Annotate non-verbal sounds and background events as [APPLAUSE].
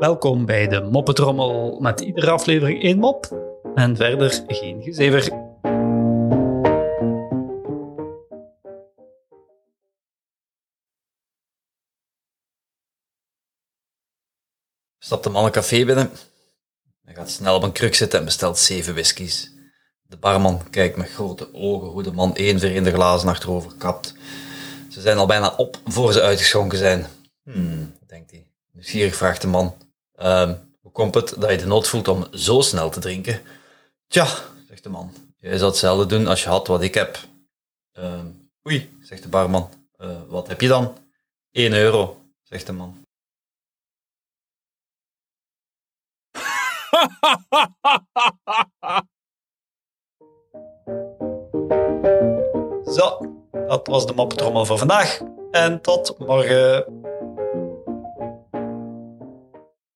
Welkom bij de Moppetrommel met iedere aflevering één mop en verder geen gezever. Stapt de man een café binnen. Hij gaat snel op een kruk zitten en bestelt zeven whiskies. De barman kijkt met grote ogen hoe de man één vreemde glazen achterover kapt. Ze zijn al bijna op voor ze uitgeschonken zijn. Hmm, denkt hij. Nieuwsgierig vraagt de man. "Ehm, hoe komt het dat je de nood voelt om zo snel te drinken? Tja, zegt de man. Jij zou hetzelfde doen als je had wat ik heb. "Ehm, oei, zegt de barman. "Eh, wat heb je dan? 1 euro, zegt de man. [LAUGHS] Zo, dat was de Moppetrommel voor vandaag. En tot morgen.